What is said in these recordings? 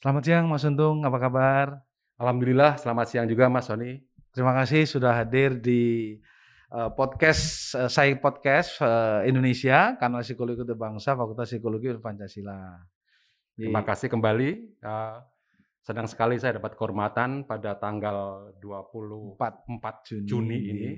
Selamat siang Mas Untung, apa kabar? Alhamdulillah, selamat siang juga Mas Sony. Terima kasih sudah hadir di uh, podcast uh, saya podcast uh, Indonesia kanal Psikologi untuk Bangsa Fakultas Psikologi Pancasila. Terima kasih kembali. Uh, senang sekali saya dapat kehormatan pada tanggal 24 4 Juni, Juni ini.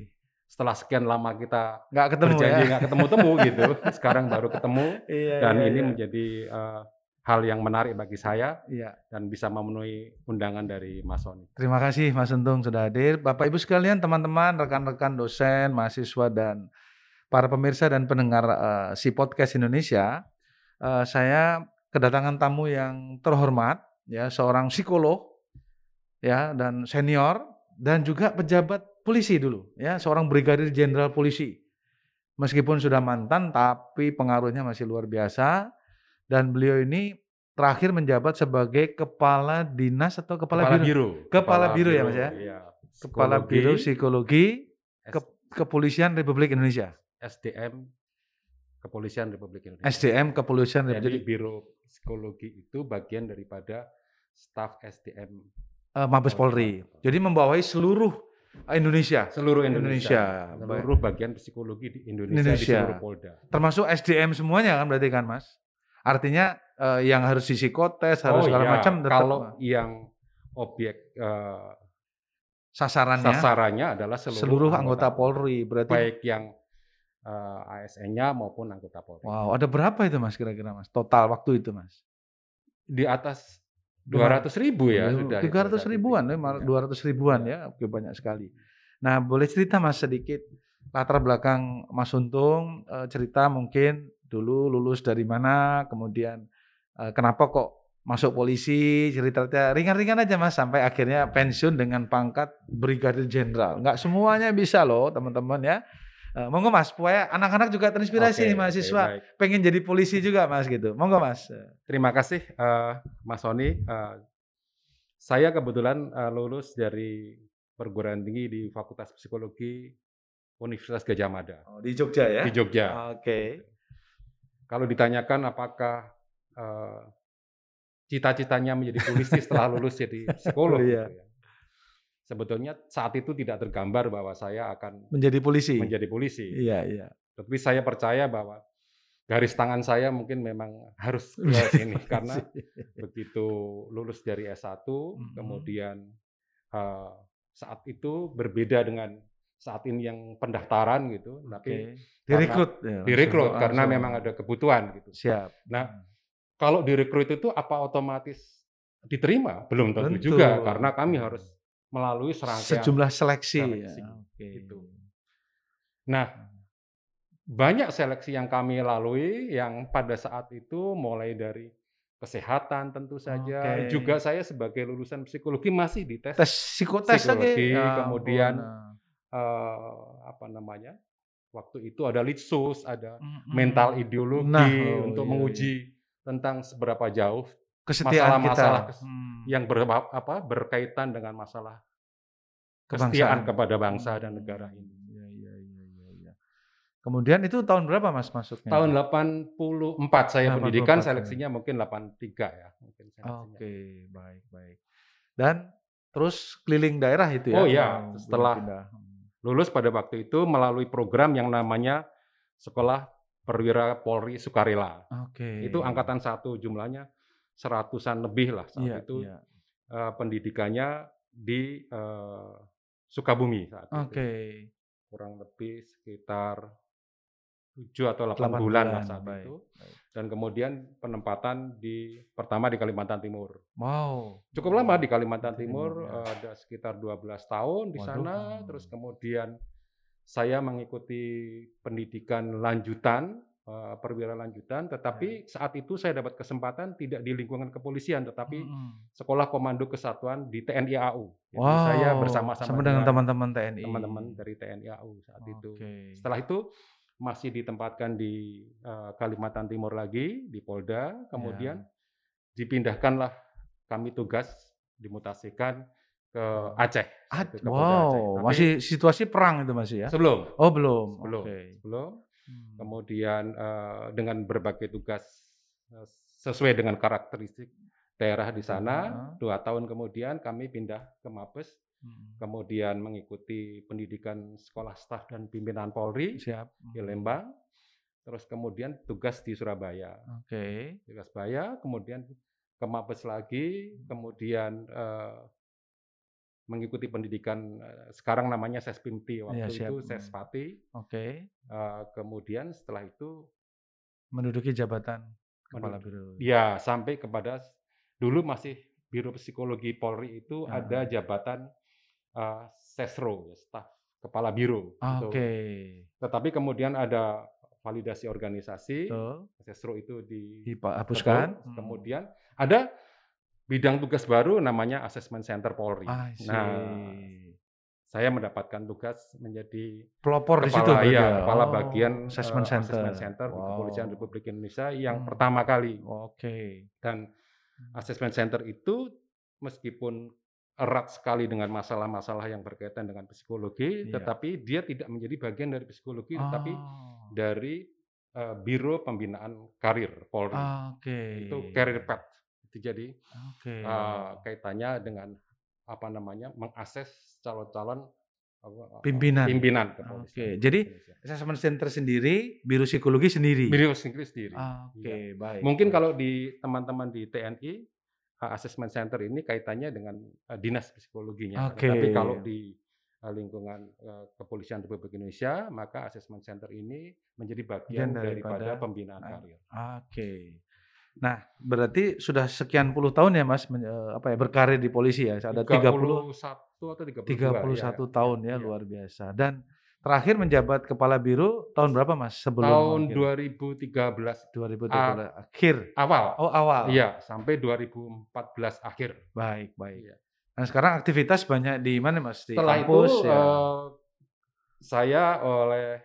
Setelah sekian lama kita nggak ketemu berjanji ya? nggak ketemu-temu gitu, sekarang baru ketemu iya, dan iya, ini iya. menjadi uh, hal yang menarik bagi saya Iya. dan bisa memenuhi undangan dari Mas Sony. Terima kasih Mas Untung sudah hadir. Bapak Ibu sekalian, teman-teman, rekan-rekan dosen, mahasiswa dan para pemirsa dan pendengar uh, si podcast Indonesia, uh, saya kedatangan tamu yang terhormat, ya seorang psikolog, ya dan senior dan juga pejabat polisi dulu, ya seorang brigadir jenderal polisi. Meskipun sudah mantan, tapi pengaruhnya masih luar biasa. Dan beliau ini terakhir menjabat sebagai kepala dinas atau kepala, Kepala biro, Biro. Kepala Biro ya, Mas ya? Iya. Kepala Biro Psikologi S- Ke- Kepolisian Republik Indonesia. SDM Kepolisian Republik Indonesia. SDM Kepolisian Jadi Republik Biro Psikologi itu bagian daripada staf SDM eh, Mabes Polri. Jadi membawahi seluruh Indonesia, seluruh Indonesia. Indonesia, seluruh bagian psikologi di Indonesia, Indonesia. di seluruh Polda. termasuk SDM semuanya kan berarti kan, Mas? Artinya eh, yang harus psikotes, harus segala iya, macam kalau yang objek eh, sasarannya sasarannya adalah seluruh, seluruh anggota Polri. Berarti baik yang eh, ASN-nya maupun anggota Polri. Wow, ada berapa itu Mas kira-kira Mas? Total waktu itu Mas? Di atas 200 ribu ya sudah. Tiga ratus ribuan, ya, Iya. dua ratus ribuan ya, oke banyak sekali. Nah, boleh cerita Mas sedikit latar belakang Mas Untung, cerita mungkin dulu lulus dari mana, kemudian kenapa kok masuk polisi, cerita ringan-ringan aja Mas sampai akhirnya pensiun dengan pangkat brigadir jenderal. Nggak semuanya bisa loh teman-teman ya. Eh, monggo Mas, supaya anak-anak juga terinspirasi nih mahasiswa baik. pengen jadi polisi juga Mas gitu. Monggo Mas. Terima kasih eh, Mas Sony. Eh, saya kebetulan eh, lulus dari perguruan tinggi di Fakultas Psikologi Universitas Gajah Mada Oh, di Jogja ya? di Jogja. Oke. Kalau ditanyakan apakah eh, cita-citanya menjadi polisi setelah lulus jadi psikolog, iya. gitu ya. sebetulnya saat itu tidak tergambar bahwa saya akan Menjadi polisi. menjadi polisi. Iya, iya. Tapi saya percaya bahwa garis tangan saya mungkin memang harus ke sini karena begitu lulus dari S1 Mhm. kemudian eh, saat itu berbeda dengan saat ini yang pendaftaran gitu tapi Oke. Direkrut ya, direkrut langsung- karena memang ada kebutuhan gitu. siap. Nah, kalau direkrut itu apa otomatis diterima? Belum tentu Tentu. juga karena kami harus melalui serangkaian sejumlah seleksi, seleksi, ya. Oke. gitu. Nah, banyak seleksi yang kami lalui yang pada saat itu mulai dari kesehatan tentu saja. Oke. Juga saya sebagai lulusan psikologi masih dites Tes psikotes Psikologi, lagi. Ya kemudian eh, apa namanya? Waktu itu ada litsus, ada nah. mental ideologi Nah, oh, untuk iya, menguji tentang seberapa jauh kesetiaan masalah-masalah kita kes- Hmm. yang ber, apa, berkaitan dengan masalah Kebangsaan. kesetiaan kepada bangsa dan negara Hmm, ini. Iya, iya, iya, iya, iya. Kemudian itu tahun berapa Mas masuknya? Tahun 84 saya 84, pendidikan, ya. seleksinya mungkin 83 ya. Mungkin. Oke, baik, baik. Dan terus keliling daerah itu ya? Oh, iya. Setelah- pindah. Lulus pada waktu itu melalui program yang namanya Sekolah Perwira Polri Sukarela. Oke. Itu angkatan satu jumlahnya seratusan lebih lah saat Iya, itu iya. eh, pendidikannya di eh, Sukabumi saat itu. Oke. Kurang lebih sekitar 7 atau 8, Delapan bulan, lah saat baik, itu. baik. Dan kemudian penempatan di pertama di Kalimantan Timur. Wow. Cukup lama di Kalimantan Timur, Timur, ya. ada sekitar 12 tahun di Waduh. sana. Terus kemudian saya mengikuti pendidikan lanjutan, eh, perwira lanjutan. Tetapi saat itu saya dapat kesempatan tidak di lingkungan kepolisian, tetapi Mm-mm. Sekolah Komando Kesatuan di TNI AU. Jadi Wow. saya bersama-sama sama dengan teman-teman TNI. teman-teman dari TNI AU saat itu. Oke. Setelah itu masih ditempatkan di eh, Kalimantan Timur lagi di Polda, kemudian Ya. dipindahkanlah kami tugas dimutasikan ke Aceh. Itu ke Polda Aceh. wow, Tapi masih situasi perang itu masih ya? sebelum Oh belum. Belum. Oke. sebelum Hmm. kemudian eh, dengan berbagai tugas eh, sesuai dengan karakteristik daerah di sana. Heeh. Dua tahun kemudian kami pindah ke Mabes, Mhm. kemudian mengikuti pendidikan sekolah staf dan pimpinan Polri Siap. di Mhm. Lembang. Terus kemudian tugas di Surabaya. Oke. Di Surabaya, kemudian ke Mabes lagi, kemudian eh, mengikuti pendidikan eh, sekarang namanya Sespimti, waktu Iya, siap. itu Mhm. Sespati. Oke. Eh, kemudian setelah itu Menduduki jabatan kepala biro. Ya, sampai kepada dulu masih Biro Psikologi Polri itu Ah. ada jabatan eh, Sesro, staf kepala biro. gitu. Oke. Tetapi kemudian ada validasi organisasi, Betul. Sesro itu di Dihapuskan. Mhm. Kemudian ada bidang tugas baru namanya Assessment Center Polri. See. Nah, saya mendapatkan tugas menjadi pelopor di situ kepala berarti ya, kepala Oh, bagian assessment center. Assessment Center di Kepolisian Wow. Republik Indonesia yang Hmm. pertama kali. Oke. Dan assessment center itu meskipun erat sekali dengan masalah-masalah yang berkaitan dengan psikologi, Iya. tetapi dia tidak menjadi bagian dari psikologi, tetapi Oh. dari eh, Biro Pembinaan Karir Polri. Oke. Itu career path. Itu jadi Oke. eh, kaitannya dengan apa namanya mengakses calon-calon eh, Pimpinan. pimpinan Oke. kepolisian Jadi Indonesia. assessment center sendiri, biro psikologi sendiri. Biro sendiri sendiri. Oke, baik. Mungkin baik. kalau di teman-teman di TNI uh, assessment center ini kaitannya dengan uh, dinas psikologinya. Oke. Tapi kalau di uh, lingkungan uh, kepolisian Republik Indonesia, maka assessment center ini menjadi bagian daripada- daripada pembinaan karir. Oke. Nah, berarti sudah sekian puluh tahun ya Mas eh, apa ya berkarir di polisi ya? Ada 30 31 atau 32 31 tahun ya, iya. luar biasa. Dan terakhir menjabat kepala biro tahun berapa Mas? Sebelum Tahun akhir? 2013 2013 akhir. awal. Oh, awal. Iya, sampai 2014 akhir. Baik, baik. Iya. Nah, sekarang aktivitas banyak di mana Mas? Di Setelah kampus itu ya. eh, saya oleh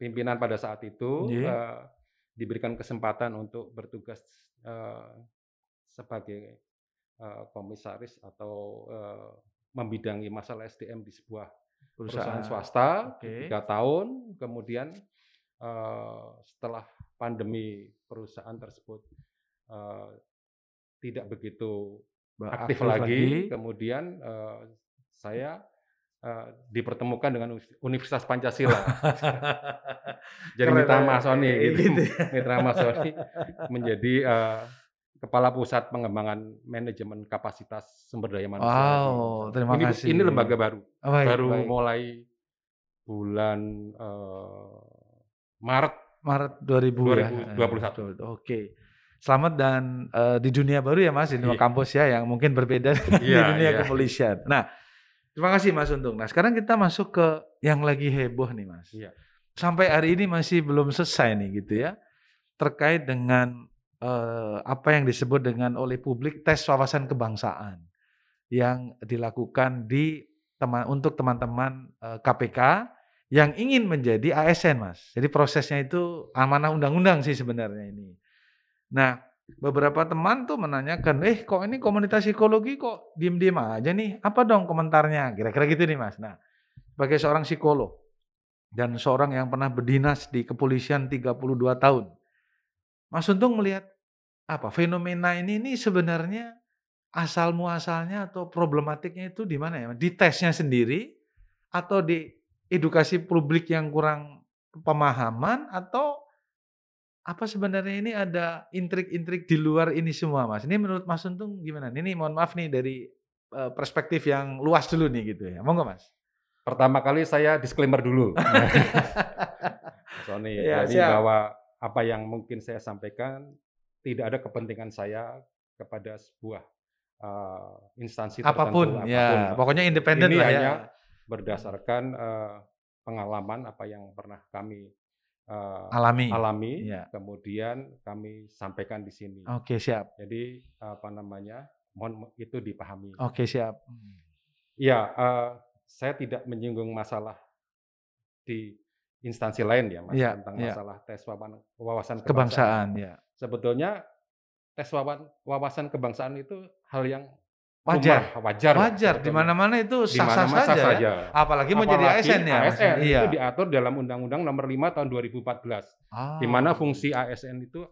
pimpinan pada saat itu Iya. eh, diberikan kesempatan untuk bertugas sebagai eh, komisaris atau eh, membidangi masalah SDM di sebuah perusahaan, swasta Oke. tiga tahun. Kemudian eh, setelah pandemi perusahaan tersebut eh, tidak begitu Ba- aktif, lagi. Kemudian eh, saya eh, dipertemukan dengan Uni- Universitas Pancasila. Jadi Keren Mitra ya. Masoni Kayak gitu. gitu ya. Mitra Masoni menjadi eh, kepala pusat pengembangan manajemen kapasitas sumber daya manusia. Wow, di- terima ini, kasih. Ini lembaga baru. Oh, baik, baru baik. mulai bulan eh, Maret Maret 2000 ya. 2021. Oke. Selamat dan eh, di dunia baru ya Mas, di Iya. kampus ya yang mungkin berbeda di Iya, dunia iya. kepolisian. Nah, terima kasih Mas Untung. Nah, sekarang kita masuk ke yang lagi heboh nih Mas. Iya. Sampai hari ini masih belum selesai nih gitu ya. Terkait dengan eh, apa yang disebut dengan oleh publik tes wawasan kebangsaan yang dilakukan di teman untuk teman-teman eh, KPK yang ingin menjadi ASN, Mas. Jadi prosesnya itu amanah undang-undang sih sebenarnya ini. Nah, beberapa teman tuh menanyakan, eh kok ini komunitas psikologi kok diem-diem aja nih? Apa dong komentarnya? Kira-kira gitu nih, Mas. Nah, sebagai seorang psikolog dan seorang yang pernah berdinas di kepolisian 32 tahun, Mas Untung melihat apa fenomena ini ini sebenarnya asal muasalnya atau problematiknya itu di mana ya? Di tesnya sendiri atau di edukasi publik yang kurang pemahaman atau apa sebenarnya ini ada intrik-intrik di luar ini semua, Mas? Ini menurut Mas Untung gimana? Ini mohon maaf nih dari perspektif yang luas dulu nih gitu ya. Monggo, Mas. Pertama kali saya disclaimer dulu. Sony, Iya, jadi siap. bahwa apa yang mungkin saya sampaikan tidak ada kepentingan saya kepada sebuah eh, instansi Apa pun, tertentu. ya. apa pun. Pokoknya independen lah ya. hanya berdasarkan eh, pengalaman apa yang pernah kami eh, Alami. alami, Iya. kemudian kami sampaikan di sini. Oke, siap. Jadi apa namanya, mohon itu dipahami. Oke, siap. Hmm. Ya, eh, saya tidak menyinggung masalah di instansi lain ya, Mas, Iya, tentang iya. masalah tes wawasan, wawasan kebangsaan. Kebangsaan, ya. Sebetulnya tes wawasan kebangsaan itu hal yang Wajar. lumrah, wajar, Wajar, di mana-mana itu Di sah-sah saja. sah ya. saja. Apalagi mau jadi Apalagi ASN ya. ASN Iya. itu diatur dalam Undang-Undang Nomor 5 Tahun 2014, di Ah. mana fungsi ASN itu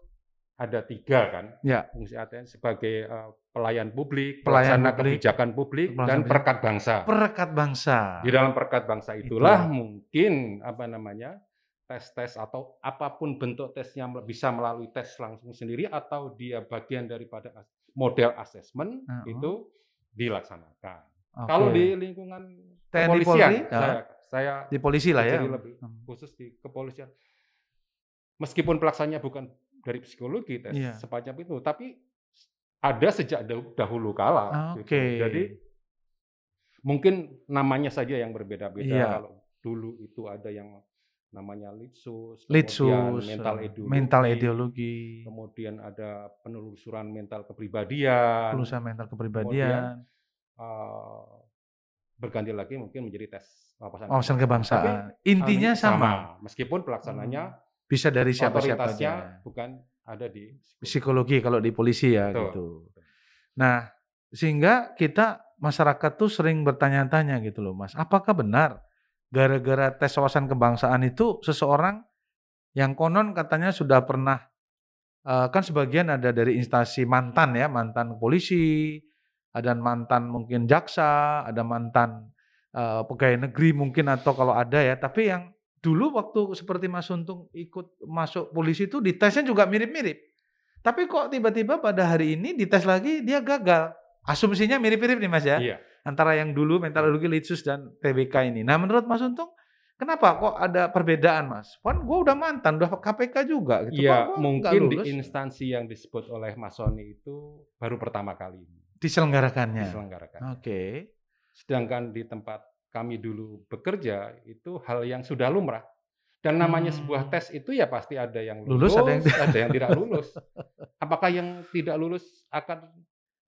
ada tiga kan, Ya. fungsi ASN sebagai eh, pelayan publik, Pelayan pelaksana publik, kebijakan publik, dan perekat bangsa. Perekat bangsa. Di dalam perekat bangsa itulah Itulah. mungkin apa namanya tes-tes atau apa pun bentuk tesnya bisa melalui tes langsung sendiri atau dia bagian daripada model asesmen Heeh. itu dilaksanakan. Oke. Kalau di lingkungan TNI kepolisian, Polri, ya. saya, saya di polisi lah ya. lebih Hmm. khusus di kepolisian. Meskipun pelaksananya bukan dari psikologi tes Iya. sepanjang itu, tapi ada sejak dah- dahulu kala. gitu. Oke. Jadi mungkin namanya saja yang berbeda-beda. Iya. Kalau dulu itu ada yang namanya litsus, Litsus, kemudian mental eh, ideologi, mental ideologi, kemudian ada penelusuran mental kepribadian, pelusa mental kepribadian, eh, berganti lagi mungkin menjadi tes wawasan wawasan kebangsaan. Intinya Tapi sama. meskipun pelaksananya Bisa dari siapa-siapa aja. bukan ada di psikologi. Psikologi kalau di polisi ya Betul. gitu. Nah, sehingga kita masyarakat tuh sering bertanya-tanya gitu loh, Mas. Apakah benar gara-gara tes wawasan kebangsaan itu seseorang yang konon katanya sudah pernah eh, kan sebagian ada dari instansi mantan ya, mantan polisi, ada mantan mungkin jaksa, ada mantan eh, pegawai negeri mungkin atau kalau ada ya, tapi yang dulu waktu seperti Mas Untung ikut masuk polisi itu ditesnya juga mirip-mirip. Tapi kok tiba-tiba pada hari ini dites lagi dia gagal. Asumsinya mirip-mirip nih Mas ya Iya. Antara yang dulu mentalologi litsus dan TBK ini. Nah, menurut Mas Untung, kenapa kok ada perbedaan, Mas? Kan gue udah mantan, udah KPK juga gitu. Iya, mungkin di instansi yang disebut oleh Mas Sony itu baru pertama kali ini diselenggarakannya. diselenggarakan. Oke. Sedangkan di tempat kami dulu bekerja itu hal yang sudah lumrah. Dan namanya Hmm. sebuah tes itu ya pasti ada yang Lulus, lulus, ada yang ada yang tidak lulus. Apakah yang tidak lulus akan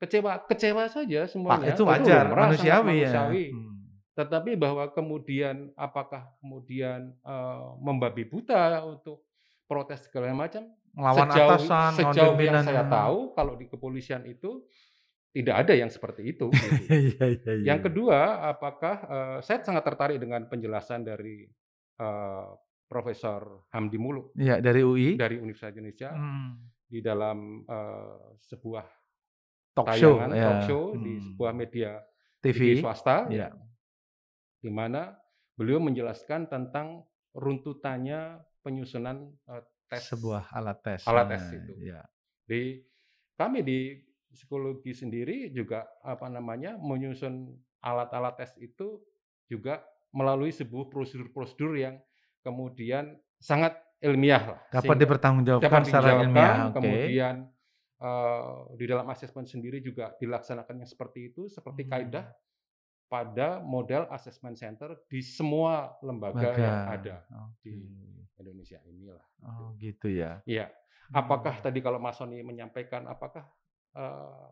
kecewa? Kecewa saja Pak, semuanya. itu wajar, lumrah, sangat manusiawi ya. manusiawi. Hmm. Tetapi bahwa kemudian apakah kemudian eh, membabi buta untuk protes segala macam? Ngelawan sejauh atasan, sejauh yang saya tahu kalau di kepolisian itu tidak ada yang seperti itu. gitu. Iya, iya, iya. Yang kedua, apakah eh, saya sangat tertarik dengan penjelasan dari eh, Profesor Hamdi Muluk Iya, dari UI. dari Universitas Indonesia Hmm. di dalam eh, sebuah Talk show, tayangan ya. talk show di Hmm. sebuah media TV. TV swasta, Iya. di mana beliau menjelaskan tentang runtutannya penyusunan eh, tes Sebuah alat tes. Alat Nah, tes itu. Iya. di kami di psikologi sendiri juga apa namanya menyusun alat-alat tes itu juga melalui sebuah prosedur-prosedur yang kemudian sangat ilmiah lah. Dapat dipertanggungjawabkan secara ilmiah. Oke. kemudian eh, di dalam asesmen sendiri juga dilaksanakannya seperti itu, seperti Hmm. kaidah pada model assessment center di semua lembaga Lembaga. yang ada Oke. di Indonesia inilah. Oh, gitu ya. Iya. Apakah tadi kalau Mas Sony menyampaikan apakah eh,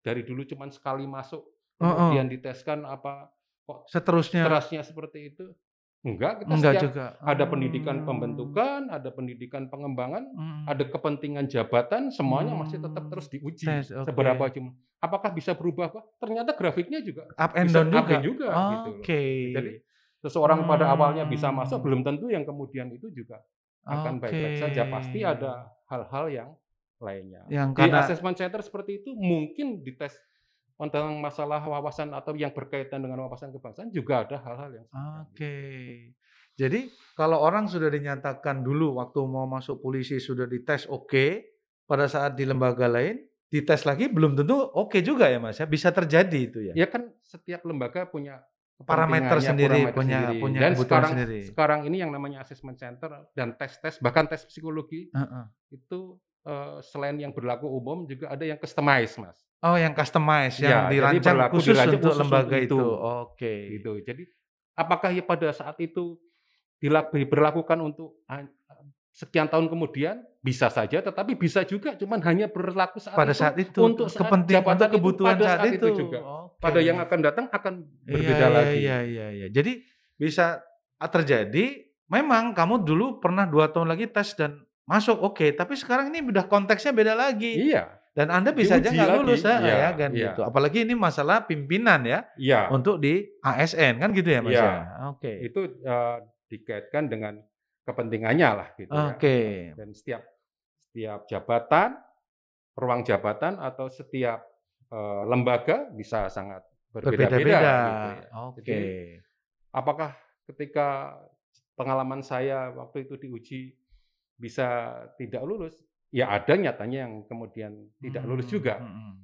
dari dulu cuma sekali masuk Oh, oh. kemudian diteskan apa kok Seterusnya kerasnya seperti itu? Enggak, kita enggak setiap juga. ada pendidikan Hmm. pembentukan, ada pendidikan pengembangan, Hmm. ada kepentingan jabatan, semuanya masih tetap Hmm. terus diuji. Tes, oke. Seberapa jumlah? Apakah bisa berubah? Pak? Ternyata grafiknya juga up and bisa down up juga. and juga Oke. gitu loh. Jadi seseorang pada awalnya bisa masuk, Hmm. belum tentu yang kemudian itu juga akan baik-baik saja. Pasti Oke. ada hal-hal yang lainnya. yang Di karena assessment center seperti itu mungkin dites tentang masalah wawasan atau yang berkaitan dengan wawasan kebangsaan juga ada hal-hal yang semacam Oke. itu. Jadi kalau orang sudah dinyatakan dulu waktu mau masuk polisi sudah dites oke, pada saat di lembaga lain dites lagi belum tentu oke juga ya Mas ya. Bisa terjadi itu ya. Ya kan setiap lembaga punya Parameter sendiri, parameter punya sendiri. punya dan sekarang sendiri. sekarang ini yang namanya assessment center dan tes-tes bahkan tes psikologi Heeh. itu eh, selain yang berlaku umum juga ada yang customize mas Oh, yang customize Ya, yang jadi dirancang khusus dirancang untuk khusus lembaga itu. itu. Oke. gitu jadi apakah ya pada saat itu diberlakukan untuk ah, sekian tahun kemudian bisa saja tetapi bisa juga cuman hanya berlaku saat Pada itu saat itu untuk saat kepentingan jabatan untuk itu, kebutuhan pada saat, saat itu. itu juga. Oke. pada yang akan datang akan berbeda iya, lagi Iya, iya, iya. Jadi bisa terjadi memang kamu dulu pernah dua tahun lagi tes dan masuk oke, tapi sekarang ini udah konteksnya beda lagi. iya Dan Anda bisa aja Diuji nggak lagi. lulus ya, ya kan iya. gitu. Apalagi ini masalah pimpinan ya iya untuk di ASN kan gitu ya Mas Iya. ya. Oke. itu eh, dikaitkan dengan kepentingannya lah gitu ya. Oke. dan setiap setiap jabatan ruang jabatan atau setiap uh, lembaga bisa sangat berbeda-beda. Berbeda-beda. Gitu ya. Oke. Jadi, apakah ketika pengalaman saya waktu itu diuji bisa tidak lulus? Ya ada nyatanya yang kemudian tidak lulus Hmm, juga. hmm.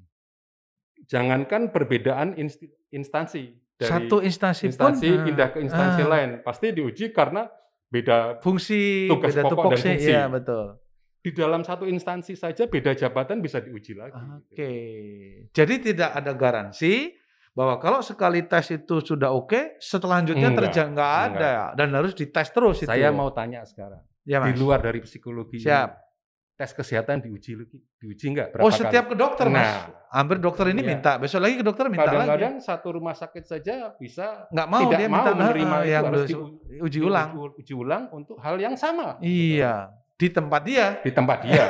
Jangankan perbedaan instansi dari Satu instansi, pun instansi eh, pindah ke instansi eh, lain, pasti diuji karena beda fungsi, Tugas beda pokok dan tupoksi, fungsi. iya betul. di dalam satu instansi saja beda jabatan bisa diuji lagi. Oke, jadi tidak ada garansi bahwa kalau sekali tes itu sudah oke, selanjutnya Enggak, terjadi nggak ada dan harus dites terus itu. Saya mau tanya sekarang, ya, di luar dari psikologi, ini, Siap. Tes kesehatan diuji lagi, diuji nggak? Oh, Berapa setiap kali? ke dokter, Mas. Nah. Hampir dokter ini Iya. minta, besok lagi ke dokter minta lagi. Kadang-kadang satu rumah sakit saja bisa Nggak mau tidak dia mau minta menerima eh, yang harus uji, diu- uji ulang. diuji- uji ulang untuk hal yang sama. Iya, di tempat dia Di tempat dia.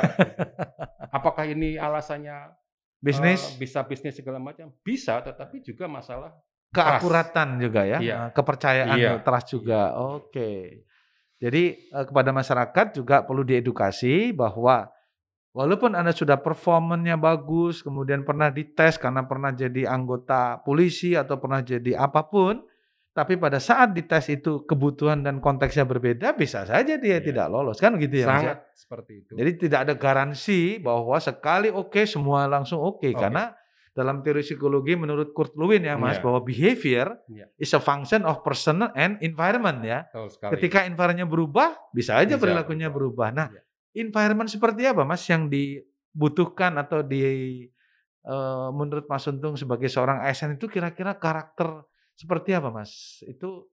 Apakah ini alasannya bisnis eh, bisa bisnis segala macam? Bisa, tetapi juga masalah keakuratan juga ya, Iya. eh, kepercayaan, Iya. trust juga. Oke. Jadi eh, kepada masyarakat juga perlu diedukasi bahwa walaupun Anda sudah performanya bagus, kemudian pernah dites karena pernah jadi anggota polisi atau pernah jadi apa pun, tapi pada saat dites itu kebutuhan dan konteksnya berbeda, bisa saja dia Iya. tidak lolos kan gitu ya ya? sangat seperti itu. Jadi tidak ada garansi bahwa sekali oke semua langsung oke Oke. karena dalam teori psikologi menurut Kurt Lewin ya Mas Iya. bahwa behavior Iya. is a function of person and environment ya. Sekali. Ketika environmentnya berubah, bisa aja Bisa perilakunya berubah. Nah, Iya. environment seperti apa Mas yang dibutuhkan atau di eh, menurut Mas Untung sebagai seorang ASN itu kira-kira karakter seperti apa Mas? Itu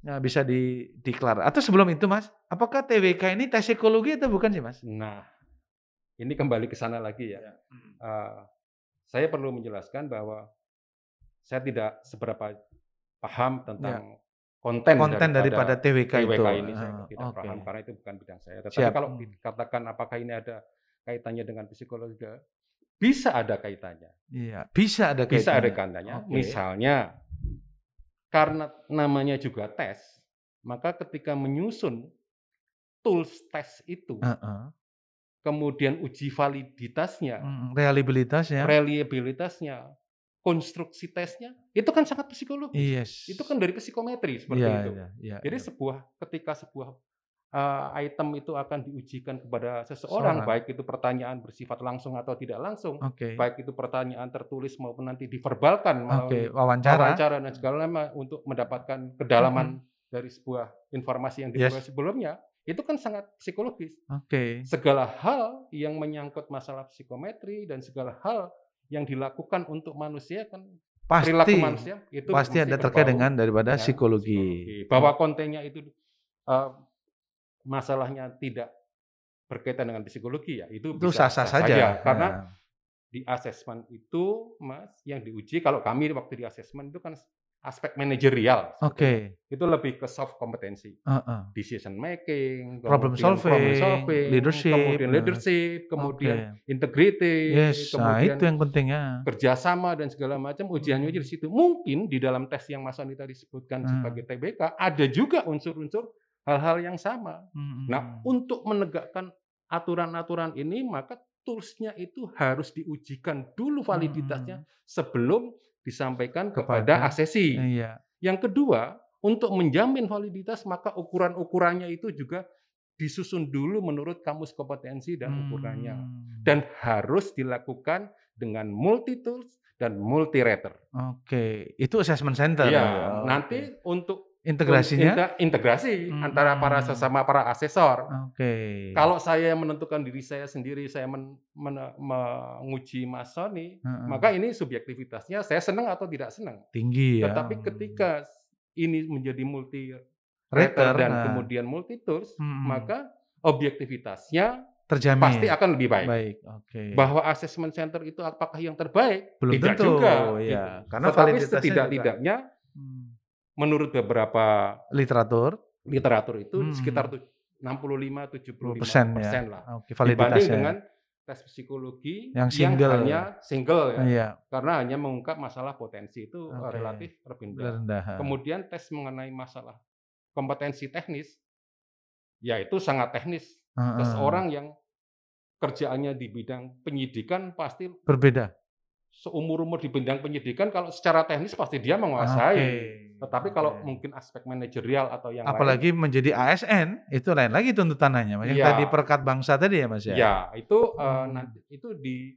nah, bisa di diklar. Atau sebelum itu Mas, apakah TWK ini tes psikologi atau bukan sih Mas? Nah, ini kembali ke sana lagi ya. Eh, saya perlu menjelaskan bahwa saya tidak seberapa paham tentang konten, konten daripada TWK, TWK itu. ini saya Ah, tidak oke. paham karena itu bukan bidang saya. Tetapi Siap. kalau Hmm. dikatakan apakah ini ada kaitannya dengan psikologi, bisa ada kaitannya. Iya, bisa ada Bisa ada kaitannya. kaitannya. Oke. Misalnya karena namanya juga tes, maka ketika menyusun tools tes itu, Heeh. Kemudian uji validitasnya, Mm, reliabilitas ya. reliabilitasnya, konstruksi tesnya, itu kan sangat psikologis. Yes. Itu kan dari psikometri seperti Iya, itu. iya, iya, Jadi iya. sebuah ketika sebuah uh, item itu akan diujikan kepada seseorang, Seorang. baik itu pertanyaan bersifat langsung atau tidak langsung, Oke. baik itu pertanyaan tertulis maupun nanti diverbalkan melalui wawancara. wawancara dan segala macam untuk mendapatkan kedalaman dari sebuah informasi yang Yes. diperoleh sebelumnya, itu kan sangat psikologis. Oke. Segala hal yang menyangkut masalah psikometri dan segala hal yang dilakukan untuk manusia kan perilaku Pasti manusia itu pasti ada terkait dengan daripada dengan psikologi. Bahwa kontennya itu uh, masalahnya tidak berkaitan dengan psikologi ya itu, itu bisa sah-sah sah saja. karena Nah, di asesmen itu mas yang diuji kalau kami waktu di asesmen itu kan aspek manajerial Oke. itu lebih ke soft kompetensi Heeh. decision making Problem kemudian problem solving, solving, leadership, kemudian nah. leadership kemudian Oke. integrity Yes, nah kemudian itu yang penting ya. kerjasama dan segala macam ujiannya di situ mungkin di dalam tes yang Mas Andi tadi sebutkan Hmm. sebagai TBK ada juga unsur-unsur hal-hal yang sama Mm, Nah, mm. untuk menegakkan aturan-aturan ini, maka tools-nya itu harus diujikan dulu validitasnya sebelum disampaikan kepada, Kepada- asesi. Iya. Yang kedua, untuk menjamin validitas, maka ukuran-ukurannya itu juga disusun dulu menurut kamus kompetensi dan ukurannya. Hmm. Dan harus dilakukan dengan multi tools dan multi rater. Oke, itu assessment center. Iya, Oke. nanti untuk integrasinya. inte- integrasi Hmm. antara para sesama para asesor. Oke. Kalau saya menentukan diri saya sendiri, saya men- men- menguji Mas Sony, Heeh. maka ini subjektivitasnya saya senang atau tidak senang. tinggi ya. Tetapi ketika ini menjadi multi Rater, dan nah. kemudian multi tools, Hmm. maka objektivitasnya terjamin pasti akan lebih baik. baik. Oke. Bahwa assessment center itu apakah yang terbaik? Belum tidak tentu, juga. ya. gitu. Karena Tetapi setidak-tidaknya Hmm. Menurut beberapa literatur literatur itu Hmm. sekitar tu- 65-75 persen persen ya. lah. Oke, dibanding validitasnya. dengan tes psikologi Yang single. hanya single ya Iya, karena hanya mengungkap masalah potensi itu uh, Oke. relatif rendah. rendah. Kemudian tes mengenai masalah kompetensi teknis ya itu sangat teknis. Heeh. Seseorang yang kerjaannya di bidang penyidikan pasti Berbeda? seumur-umur di bidang penyidikan kalau secara teknis pasti dia menguasai. Oke, Tetapi kalau oke. mungkin aspek manajerial atau yang lain Apalagi menjadi ASN, itu lain lagi tuntutannya, Mas, yang Iya. tadi perekat bangsa tadi ya, Mas, ya? Ya, itu eh, Hmm. nanti itu di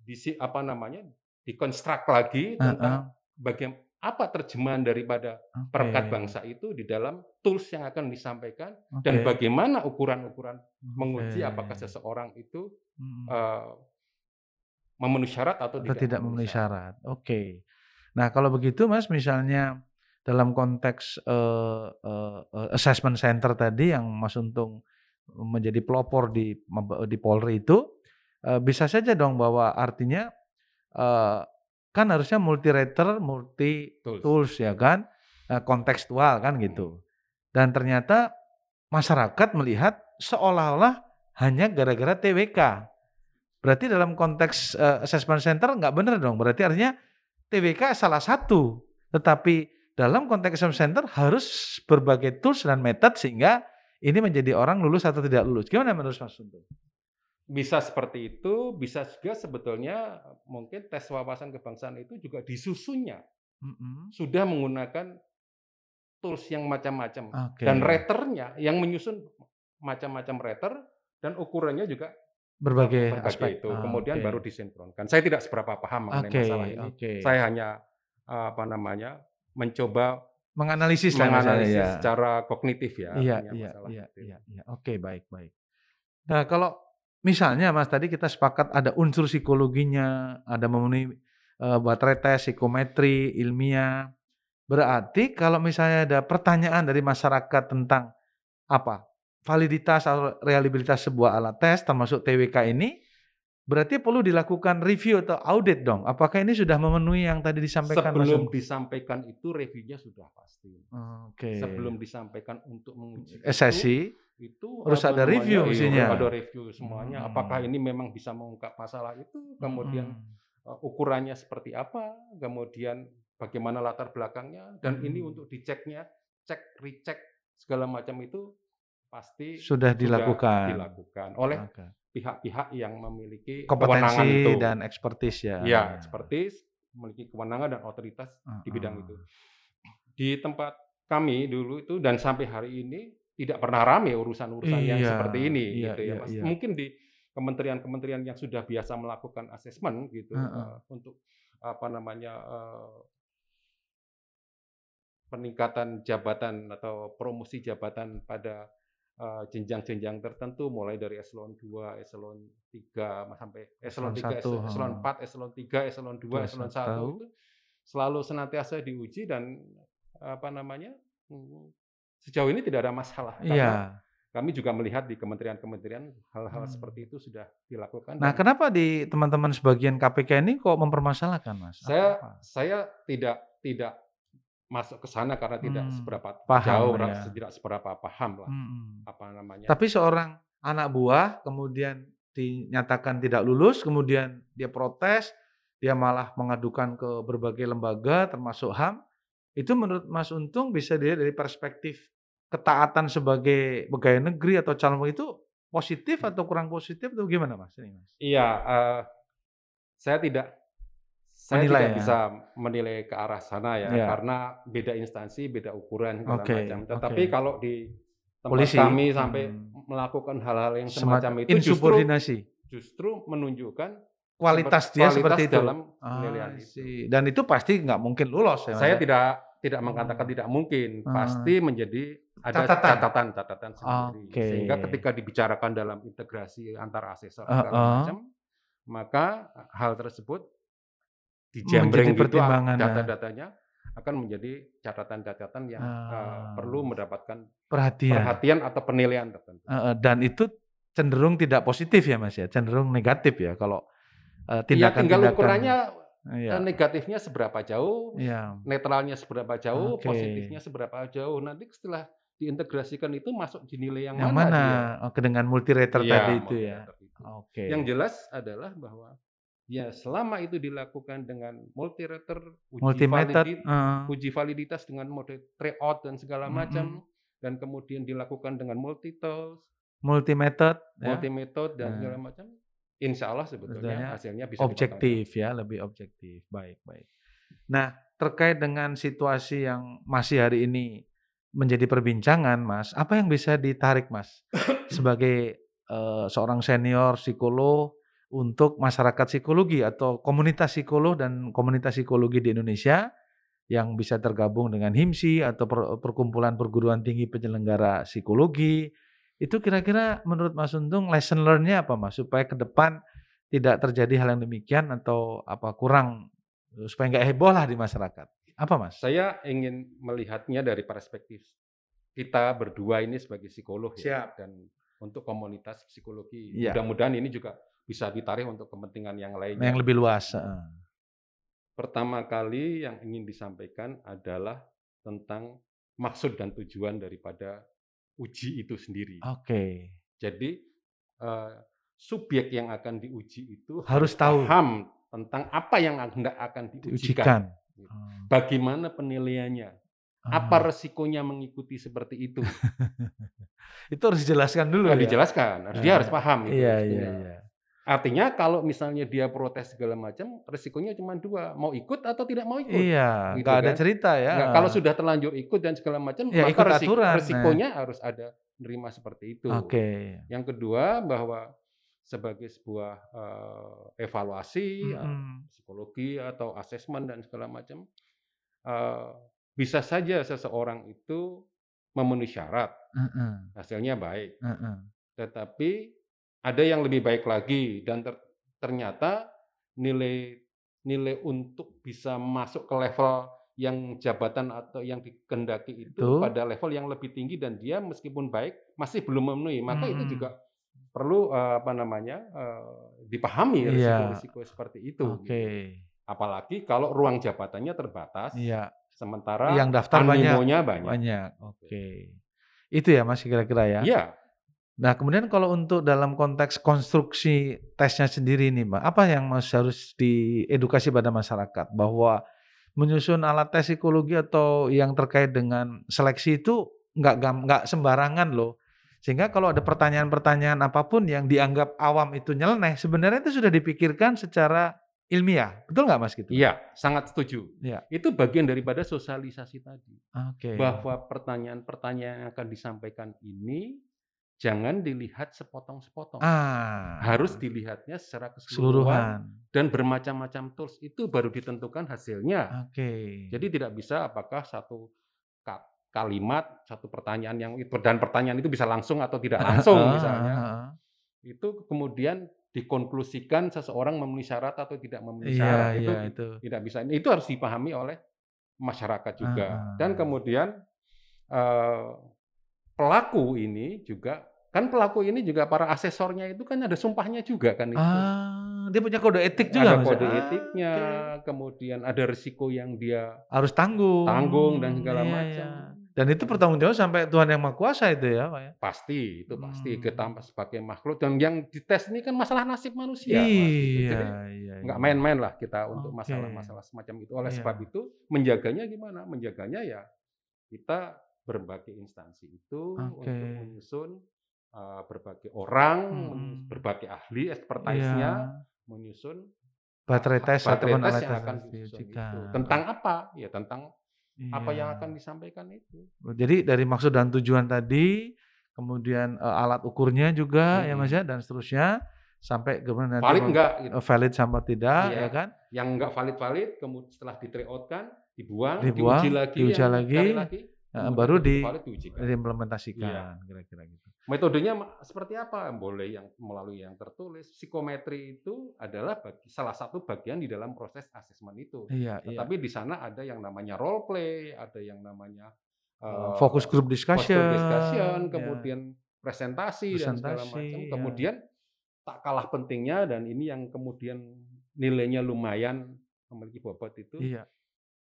di apa namanya? dikonstruk lagi tentang bagaimana apa terjemahan daripada Oke. perekat bangsa itu di dalam tools yang akan disampaikan dan Oke. bagaimana ukuran-ukuran menguji Oke. apakah seseorang itu Mhm. eh, memenuhi syarat atau, Atau tidak memenuhi syarat. Oke. Nah, kalau begitu Mas, misalnya dalam konteks eh, eh, assessment center tadi yang Mas Untung menjadi pelopor di di Polri itu eh, bisa saja dong bahwa artinya eh, kan harusnya multi rater, multi Tools. tools ya kan, Eh, kontekstual kan gitu. Dan ternyata masyarakat melihat seolah-olah hanya gara-gara TWK. Berarti dalam konteks eh, assessment center nggak benar dong. Berarti artinya TWK salah satu. Tetapi dalam konteks assessment center harus berbagai tools dan method sehingga ini menjadi orang lulus atau tidak lulus. Gimana menurut Mas Untung? Bisa seperti itu, bisa juga sebetulnya mungkin tes wawasan kebangsaan itu juga disusunnya Mm-mm. sudah menggunakan tools yang macam-macam Oke. dan raternya yang menyusun macam-macam rater dan ukurannya juga berbagai, berbagai aspek. itu. Ah, Kemudian oke. baru disinkronkan. Saya tidak seberapa paham mengenai Oke, masalah ini. oke. Saya hanya apa namanya mencoba menganalisis lah menganalisis ya. secara kognitif ya. Iya, iya, iya, itu. iya, iya. Oke, baik, baik. Nah, kalau misalnya Mas tadi kita sepakat ada unsur psikologinya, ada memenuhi eh, baterai tes, psikometri, ilmiah. Berarti kalau misalnya ada pertanyaan dari masyarakat tentang apa? Validitas atau reliabilitas sebuah alat tes termasuk TWK ini berarti perlu dilakukan review atau audit dong. Apakah ini sudah memenuhi yang tadi disampaikan Sebelum disampaikan itu reviewnya sudah pasti. Oke. Sebelum disampaikan untuk menguji itu, SSI itu Harus ada review mestinya. ada review semuanya. Hmm. Apakah ini memang bisa mengungkap masalah itu? Kemudian Mm-mm. uh, ukurannya seperti apa? Kemudian bagaimana latar belakangnya? Dan ini Hmm. untuk diceknya, cek, recheck segala macam itu pasti sudah dilakukan. dilakukan oleh Oke. Pihak-pihak yang memiliki kewenangan kompetensi itu. dan expertise ya. ya, expertise, memiliki kewenangan dan otoritas di bidang itu. Di tempat kami dulu itu dan sampai hari ini tidak pernah rame urusan-urusan yang Iya, seperti ini iya, gitu ya iya, Mas. iya. Mungkin di kementerian-kementerian yang sudah biasa melakukan asesmen gitu Heeh. eh, untuk apa namanya eh, peningkatan jabatan atau promosi jabatan pada eh, jenjang-jenjang tertentu mulai dari eselon 2, eselon 3 sampai eselon Eselon 3, satu, eselon heeh. 4, eselon 3, eselon 2, Dua, eselon satu. 1 itu selalu senantiasa diuji dan apa namanya mm, sejauh ini tidak ada masalah Iya. kami juga melihat di kementerian-kementerian hal-hal Hmm. seperti itu sudah dilakukan. Nah, kenapa di teman-teman sebagian KPK ini kok mempermasalahkan, Mas? saya Apa? saya tidak tidak masuk ke sana karena tidak Hmm, seberapa paham jauh, ya. tidak seberapa paham lah Mm-mm. apa namanya. Tapi seorang anak buah kemudian dinyatakan tidak lulus, kemudian dia protes, dia malah mengadukan ke berbagai lembaga termasuk HAM. Itu menurut Mas Untung bisa dilihat dari perspektif ketaatan sebagai pegawai negeri atau calon itu positif atau kurang positif atau gimana Mas? Ini, Mas. Iya, eh, saya tidak saya Menilai tidak ya? bisa menilai ke arah sana ya Iya. karena beda instansi, beda ukuran segala Oke, macam. Tetapi oke. kalau di tempat Polisi, kami sampai hmm. melakukan hal-hal yang Semacam itu justru insubordinasi. justru menunjukkan Kualitas dia kualitas seperti itu. dalam Ah, penilaian I itu. Dan itu pasti nggak mungkin lolos ya, Saya ya? tidak tidak mengatakan Hmm. tidak mungkin, Ah. pasti menjadi ada Catatan. catatan-catatan sendiri. Oke. Sehingga ketika dibicarakan dalam integrasi antar asesor Uh-uh. segala macam, maka hal tersebut Menjadi dijambreng gitu pertimbangan, ya. data-datanya akan menjadi catatan-catatan yang eh, Ah. perlu mendapatkan Perhatian. perhatian atau penilaian tertentu. Heeh, dan itu cenderung tidak positif ya Mas ya, cenderung negatif ya kalau Iya, tindakan-tindakan. tinggal ukurannya eh, negatifnya seberapa jauh, Iya. netralnya seberapa jauh, Oke. positifnya seberapa jauh. Nanti setelah diintegrasikan itu masuk di nilai yang, Yang mana? mana? dia? Oh, dengan multi Iya, tadi itu ya. itu. Oke. Yang jelas adalah bahwa ya selama itu dilakukan dengan multi rater, uji, multi method. validi- heeh. uji validitas dengan mode tryout dan segala macam, Mm-mm. dan kemudian dilakukan dengan multi tools, multi method, ya. dan Nah. segala macam, insya Allah sebetulnya Sebetulnya hasilnya bisa objektif ya, lebih objektif. Baik, baik. Nah, terkait dengan situasi yang masih hari ini menjadi perbincangan, Mas, apa yang bisa ditarik, Mas, sebagai eh, seorang senior psikolog untuk masyarakat psikologi atau komunitas psikolog dan komunitas psikologi di Indonesia yang bisa tergabung dengan HIMSI atau per- perkumpulan perguruan tinggi penyelenggara psikologi. Itu kira-kira menurut Mas Untung lesson learn-nya apa, Mas, supaya ke depan tidak terjadi hal yang demikian atau apa kurang supaya nggak heboh lah di masyarakat. Apa, Mas? Saya ingin melihatnya dari perspektif kita berdua ini sebagai psikolog ya, Siap. dan untuk komunitas psikologi. Iya. Mudah-mudahan ini juga bisa ditarik untuk kepentingan yang lainnya. Yang lebih luas. Pertama kali yang ingin disampaikan adalah tentang maksud dan tujuan daripada uji itu sendiri. Oke. Jadi eh, subjek yang akan diuji itu Harus tahu. paham tentang apa yang hendak akan diujikan. Diujikan. Bagaimana penilaiannya? Ah. Apa resikonya mengikuti seperti itu? Itu harus dijelaskan dulu Harus ya. dijelaskan, harus dia Ah. harus paham. Iya, iya, resikonya. iya. Artinya kalau misalnya dia protes segala macam, resikonya cuma dua, mau ikut atau tidak mau ikut. Iya, Gitu nggak ada kan. cerita ya. Nggak, kalau sudah terlanjur ikut dan segala macam, Ya, maka ikut resik- aturan, nah. resikonya harus ada nerima seperti itu. Oke. Yang kedua bahwa sebagai sebuah eh, evaluasi ya, Mm-mm. psikologi atau asesmen dan segala macam, eh, bisa saja seseorang itu memenuhi syarat, Heeh, hasilnya baik, heeh. tetapi ada yang lebih baik lagi dan ter- ternyata nilai nilai untuk bisa masuk ke level yang jabatan atau yang dikendaki itu Itu. pada level yang lebih tinggi dan dia meskipun baik masih belum memenuhi maka itu Mm-mm. juga perlu eh, apa namanya eh, dipahami Iya. risiko-risiko seperti itu Oke. gitu. apalagi kalau ruang jabatannya terbatas Iya, sementara yang daftar banyak. banyak, Banyak. Oke. Itu ya Mas kira-kira ya. Iya. Nah, kemudian kalau untuk dalam konteks konstruksi tesnya sendiri nih, Mbak, apa yang harus diedukasi pada masyarakat bahwa menyusun alat tes psikologi atau yang terkait dengan seleksi itu nggak nggak sembarangan loh. Sehingga kalau ada pertanyaan-pertanyaan apa pun yang dianggap awam itu nyeleneh, sebenarnya itu sudah dipikirkan secara ilmiah. Betul nggak Mas gitu? Iya, sangat setuju. Iya. Itu bagian daripada sosialisasi tadi. Oke. bahwa pertanyaan-pertanyaan yang akan disampaikan ini jangan dilihat sepotong-sepotong. ah, Harus dilihatnya secara keseluruhan dan bermacam-macam tools itu baru ditentukan hasilnya. Oke. Jadi tidak bisa apakah satu ka- kalimat, satu pertanyaan yang itu dan pertanyaan itu bisa langsung atau tidak langsung Ah, misalnya. ah. Itu kemudian dikonklusikan seseorang memenuhi syarat atau tidak memenuhi Iya, syarat. itu iya itu. tidak bisa. Itu harus dipahami oleh masyarakat juga. Ah. Dan kemudian eh, pelaku ini juga kan pelaku ini juga para asesornya itu kan ada sumpahnya juga kan itu. Ah, dia punya kode etik juga ada ya? kode Ah, etiknya, oke. kemudian ada risiko yang dia Harus tanggung. tanggung dan segala Iya, macam. iya. Dan itu bertanggung jawab sampai Tuhan yang Maha Kuasa itu ya, Pak ya. Pasti itu pasti Hmm. kita sebagai makhluk dan yang dites ini kan masalah nasib manusia. Mas, gitu. iya, Jadi iya. nggak iya. main-main lah kita untuk masalah-masalah semacam itu. Oleh Iya. sebab itu menjaganya gimana? Menjaganya ya kita berbagai instansi itu Oke. untuk menyusun uh, berbagai orang, Mm-mm. berbagai ahli expertise-nya Iya. menyusun Baterai tes baterai ataupun tes alat yang tes akan disusun itu. Tentang apa? Ya tentang apa yang Iya. akan disampaikan itu. Jadi dari maksud dan tujuan tadi, kemudian eh, alat ukurnya juga ya Mas Mm-mm. ya dan seterusnya sampai kemudian nanti Valid mem- enggak gitu. eh, valid sama tidak Iya. ya kan? Yang enggak valid-valid kemudian setelah di kan dibuang, Dibuang, diuji lagi, diuji yang lagi, lagi Kemudian baru di diimplementasikan Iya. kira-kira gitu. Metodenya seperti apa? Boleh yang melalui yang tertulis. Psikometri itu adalah bagi, salah satu bagian di dalam proses asesmen itu. Iya, iya. Tetapi di sana ada yang namanya role play, ada yang namanya Focus group focus discussion. group discussion, ya. kemudian presentasi, dan segala Presentasi, macam. ya. Kemudian tak kalah pentingnya dan ini yang kemudian nilainya lumayan memiliki bobot itu Iya.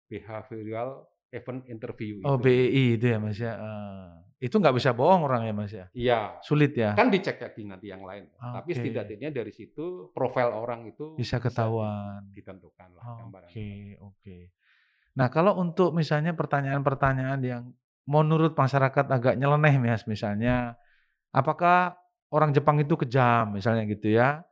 behavioral event interview Oh, itu. BEI itu ya Mas ya. Eh, itu nggak bisa bohong orang ya Mas ya. Iya, Sulit ya. kan dicek lagi nanti yang lain. Tapi Oke. setidaknya dari situ profil orang itu Bisa ketahuan. ditentukan lah Oke, oke. Nah, kalau untuk misalnya pertanyaan-pertanyaan yang menurut masyarakat agak nyeleneh Mas misalnya, apakah orang Jepang itu kejam misalnya gitu ya.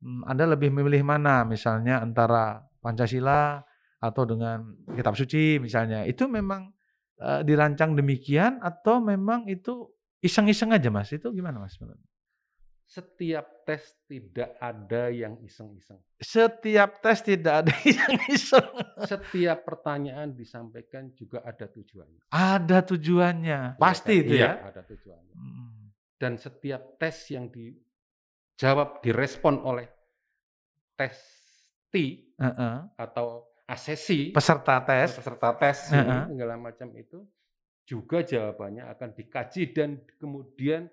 Hmm, Anda lebih memilih mana misalnya antara Pancasila atau dengan kitab suci misalnya. Itu memang uh, dirancang demikian atau memang itu iseng-iseng aja Mas? Itu gimana Mas? Setiap tes tidak ada yang iseng-iseng. Setiap tes tidak ada yang iseng. Setiap pertanyaan disampaikan juga ada tujuannya. Ada tujuannya, iya pasti ya, itu iya, ya. Ada tujuannya. Hmm. Dan setiap tes yang dijawab direspon oleh testi uh -uh. atau asesi peserta tes, peserta tes uh -uh. segala macam itu juga jawabannya akan dikaji dan kemudian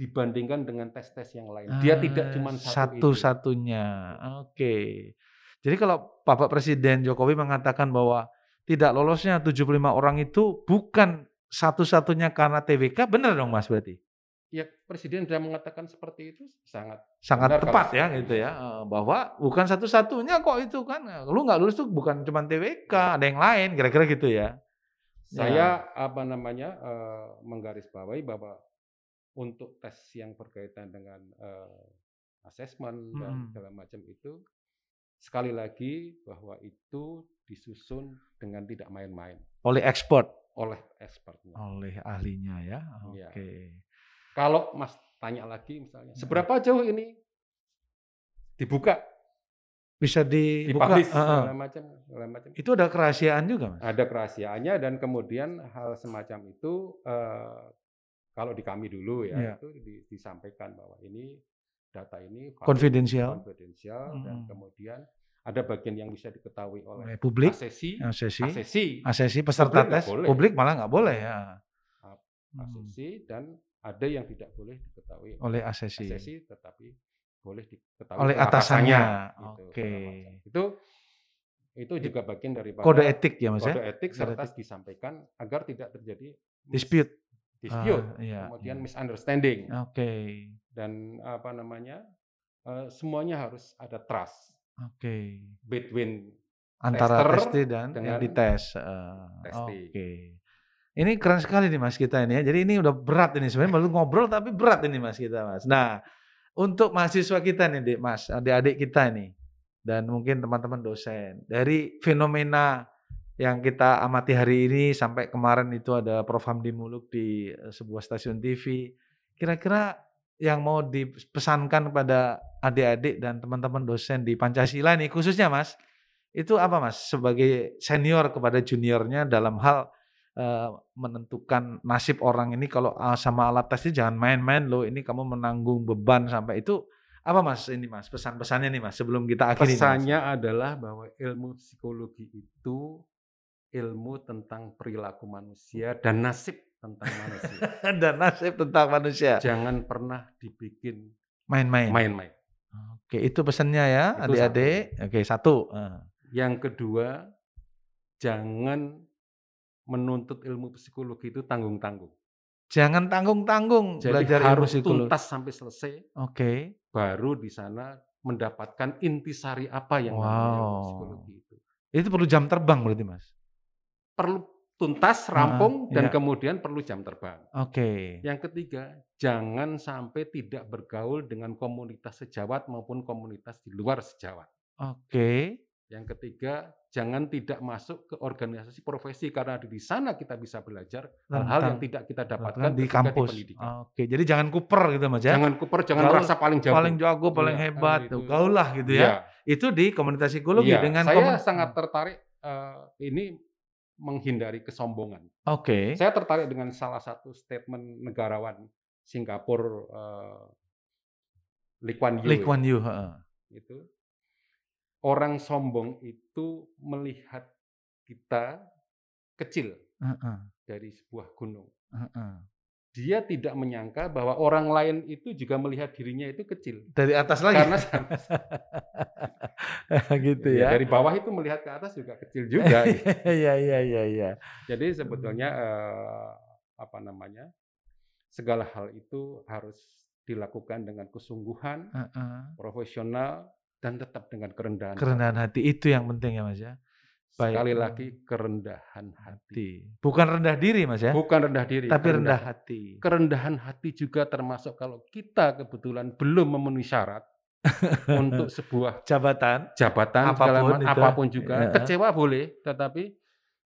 dibandingkan dengan tes-tes yang lain. Dia tidak cuma satu satu-satunya. Oke. Jadi kalau Bapak Presiden Jokowi mengatakan bahwa tidak lolosnya 75 orang itu bukan satu-satunya karena TWK, benar dong Mas berarti? Ya Presiden sudah mengatakan seperti itu sangat sangat tepat ya gitu ya bahwa bukan satu-satunya kok itu kan lu nggak lulus tuh bukan cuma TWK ada yang lain kira-kira gitu ya. Saya ya. apa namanya uh, menggarisbawahi bahwa untuk tes yang berkaitan dengan uh, asesmen dan hmm. segala macam itu sekali lagi bahwa itu disusun dengan tidak main-main oleh expert oleh expertnya oleh ahlinya ya iya. oke okay. ya. Kalau mas tanya lagi misalnya hmm. seberapa jauh ini dibuka bisa dibuka uh, segala macam segala macam itu ada kerahasiaan juga mas ada kerahasiaannya dan kemudian hal semacam itu uh, kalau di kami dulu ya, yeah. itu di, disampaikan bahwa ini data ini konfidensial, konfidensial hmm. dan kemudian ada bagian yang bisa diketahui oleh publik, asesi, asesi, asesi, asesi peserta publik tes, publik malah nggak boleh ya. Asesi hmm. dan ada yang tidak boleh diketahui oleh asesi, asesi tetapi boleh diketahui oleh atasannya. Gitu, Oke. Okay. Itu itu juga bagian dari kode etik ya mas ya? kode etik serta etik. disampaikan agar tidak terjadi dispute dispute, ah, iya, kemudian iya. misunderstanding. Oke. Okay. Dan apa namanya? Uh, semuanya harus ada trust. Oke. Okay. Between antara tester dan yang dites. Uh, Oke. Okay. Ini keren sekali nih Mas kita ini ya. Jadi ini udah berat ini sebenarnya baru ngobrol tapi berat ini Mas kita Mas. Nah, untuk mahasiswa kita nih Dik Mas, adik-adik kita nih dan mungkin teman-teman dosen dari fenomena yang kita amati hari ini sampai kemarin itu ada Prof Hamdi Muluk di eh, sebuah stasiun TV. Kira-kira yang mau dipesankan kepada adik-adik dan teman-teman dosen di Pancasila nih khususnya Mas, itu apa Mas sebagai senior kepada juniornya dalam hal uh, menentukan nasib orang ini kalau uh, sama alat tesnya jangan main-main loh, ini kamu menanggung beban sampai itu apa Mas ini Mas pesan-pesannya nih Mas sebelum kita akhiri Pesannya adalah bahwa ilmu psikologi itu ilmu tentang perilaku manusia dan nasib tentang manusia. dan nasib tentang manusia. Jangan pernah dibikin main-main. Main-main. Oke, itu pesannya ya, adik-adik. Oke, satu. Yang kedua, jangan menuntut ilmu psikologi itu tanggung-tanggung. Jangan tanggung-tanggung belajar harus ilmu tuntas sampai selesai. Oke. Baru di sana mendapatkan intisari apa yang wow. namanya psikologi itu. Itu perlu jam terbang berarti, Mas? perlu tuntas, rampung, uh, dan yeah. kemudian perlu jam terbang. Oke. Okay. Yang ketiga, jangan sampai tidak bergaul dengan komunitas sejawat maupun komunitas di luar sejawat. Oke. Okay. Yang ketiga, jangan tidak masuk ke organisasi profesi karena di sana kita bisa belajar hal-hal yang tidak kita dapatkan di kampus. Di pendidikan. Oke, jadi jangan kuper gitu Mas ya. Jangan kuper, jangan Gaul, merasa paling jago. Paling jago, paling ya, hebat, itu. gaul lah gitu ya. ya. Itu di komunitas psikologi ya, dengan saya sangat tertarik uh, ini menghindari kesombongan. Oke. Okay. Saya tertarik dengan salah satu statement negarawan Singapura uh, Lee Kuan Yew. Lee Kuan Yew, ya. Itu orang sombong itu melihat kita kecil uh -uh. dari sebuah gunung. Uh -uh dia tidak menyangka bahwa orang lain itu juga melihat dirinya itu kecil dari atas lagi karena gitu ya. ya dari bawah itu melihat ke atas juga kecil juga iya iya iya iya jadi sebetulnya eh, apa namanya segala hal itu harus dilakukan dengan kesungguhan uh -uh. profesional dan tetap dengan kerendahan kerendahan hati. hati itu yang penting ya mas ya Baik. Sekali lagi kerendahan hati. Hati. Bukan rendah diri, Mas ya, Bukan rendah diri, tapi rendah kerendahan. hati. Kerendahan hati juga termasuk kalau kita kebetulan belum memenuhi syarat untuk sebuah Jabatan, jabatan Apa pun itu. apa pun juga. Iya. Kecewa boleh, tetapi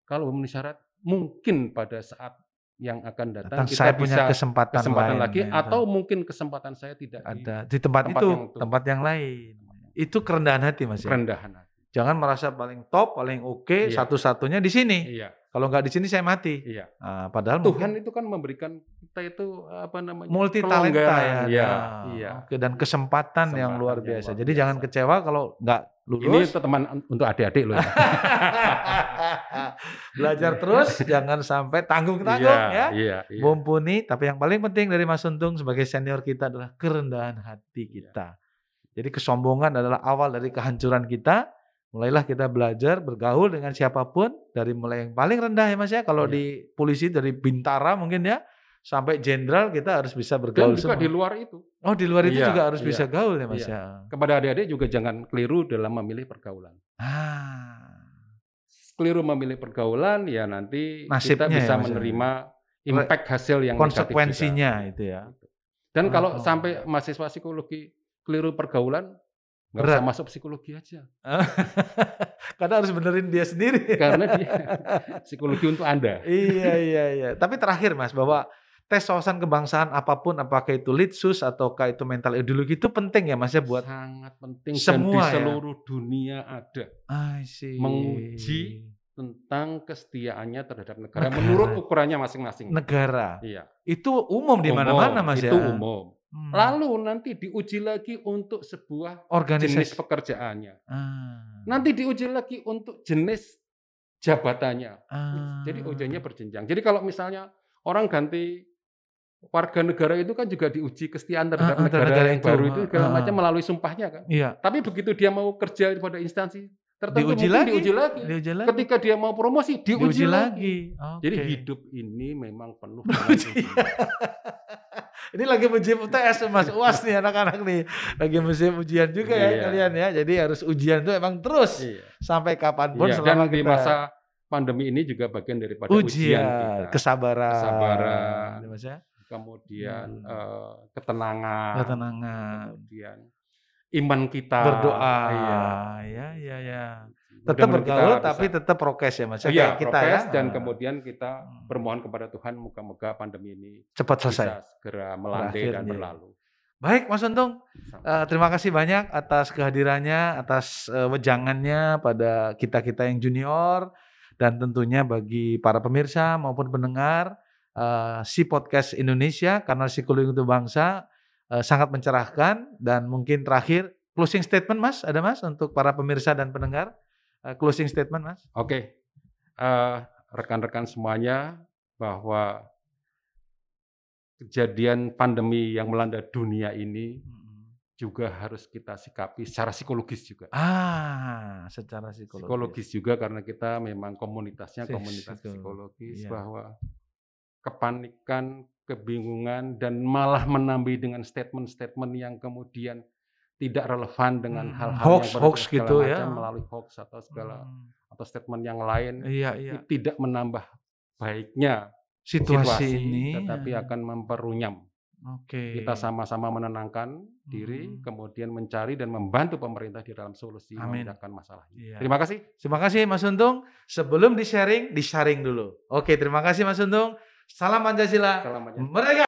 kalau memenuhi syarat mungkin pada saat yang akan datang datang kita saya punya bisa kesempatan, kesempatan lain, lagi ya, atau mungkin kesempatan saya tidak di ada di tempat, tempat itu, yang itu. tempat yang lain. Itu kerendahan hati, Mas ya. kerendahan hati. Jangan merasa paling top, paling oke, Iya. satu-satunya di sini. Iya, Kalau nggak di sini saya mati. iya. Nah, padahal Tuhan mungkin itu kan memberikan kita itu apa namanya? multi talenta ya. Iya, Nah, iya. Oke, dan kesempatan, yang Kesempatan luar yang biasa. luar Jadi biasa. jangan kecewa kalau nggak Ini lulus. teman untuk adik-adik loh. ya. Belajar terus, jangan sampai tanggung-tanggung ya. Iya, iya. Mumpuni, tapi yang paling penting dari Mas Untung sebagai senior kita adalah kerendahan hati Iya. kita. Jadi kesombongan adalah awal dari kehancuran kita. Mulailah kita belajar bergaul dengan siapa pun dari mulai yang paling rendah ya Mas ya. Kalau Iya. di polisi dari bintara mungkin ya sampai jenderal kita harus bisa Dan bergaul juga semua. di luar itu. oh di luar itu Iya, juga harus iya, bisa gaul ya Mas iya. ya. Kepada adik-adik juga jangan keliru dalam memilih pergaulan. Ah, Keliru memilih pergaulan ya nanti kita Nasibnya ya, bisa Mas ya. menerima impact hasil yang negatif konsekuensinya juga. itu ya. Dan kalau Oh. sampai mahasiswa psikologi keliru pergaulan, nggak usah masuk psikologi aja. Karena harus benerin dia sendiri. Karena dia psikologi untuk Anda. iya iya iya. Tapi terakhir Mas bahwa tes wawasan kebangsaan apa pun apakah itu litsus ataukah itu mental ideologi itu penting ya Mas ya buat sangat penting Semua dan di ya? seluruh dunia ada. Menguji tentang kesetiaannya terhadap negara, Negara. menurut ukurannya masing-masing. negara. Iya. Itu umum di mana-mana Mas Itu ya. umum. Hmm. Lalu nanti diuji lagi untuk sebuah organisasi jenis pekerjaannya. Ah, Nanti diuji lagi untuk jenis jabatannya. ah. Jadi ujiannya berjenjang. Jadi kalau misalnya orang ganti warga negara itu kan juga diuji kesetiaan terhadap Ah, ah, negara, negara yang itu. baru itu segala Ah, ah. macam melalui sumpahnya kan. Iya, Tapi begitu dia mau kerja pada instansi tertentu diuji mungkin lagi. diuji lagi. Diuji lagi. Ketika dia mau promosi diuji, diuji lagi. lagi. Jadi Oke. hidup ini memang penuh Ujian. ujian. Ini lagi musim UTS Mas UAS nih anak-anak nih. Lagi musim ujian juga ya Iya. kalian ya. Jadi harus ujian itu emang terus Iya. sampai kapan pun Iya, selama Dan di kita masa pandemi ini juga bagian daripada ujian, ujian, kita. kesabaran, Kesabaran. Ya, Mas ya. Kemudian Hmm. eh, ketenangan. Ketenangan, Kemudian iman kita. berdoa. Iya. Ya, ya, ya. Tetap kita bergaul bisa- tapi tetap prokes ya Mas. ya, Iya, kayak kita prokes ya. dan kemudian kita Hmm. bermohon kepada Tuhan moga-moga pandemi ini cepat selesai. bisa segera melandai Berakhir, dan berlalu. Baik Mas Untung. Eh, terima kasih banyak atas kehadirannya, atas eh, wejangannya pada kita-kita yang junior dan tentunya bagi para pemirsa maupun pendengar eh, si podcast Indonesia kanal psikologi untuk bangsa eh, sangat mencerahkan dan mungkin terakhir closing statement Mas ada Mas untuk para pemirsa dan pendengar Eh, closing statement Mas. Oke, Eh, rekan-rekan semuanya bahwa kejadian pandemi yang melanda dunia ini juga harus kita sikapi secara psikologis juga. Ah, secara psikologis. Psikologis juga karena kita memang komunitasnya komunitas psikolo- psikologis iya. bahwa kepanikan, kebingungan dan malah menambah dengan statement-statement yang kemudian tidak relevan dengan Hmm, hal-hal hoax- yang hoax gitu ya. macam melalui hoax atau segala Hmm, atau statement yang lain Iya, iya. tidak menambah baiknya Situasi, ini tetapi eh, akan memperunyam. Oke. Kita sama-sama menenangkan diri, Hmm. kemudian mencari dan membantu pemerintah di dalam solusi Amin. memindahkan masalah ini. Iya. Terima kasih. Terima kasih Mas Untung. Sebelum di-sharing, di-sharing dulu. Oke, terima kasih Mas Untung. Salam Pancasila. Salam aja. Mereka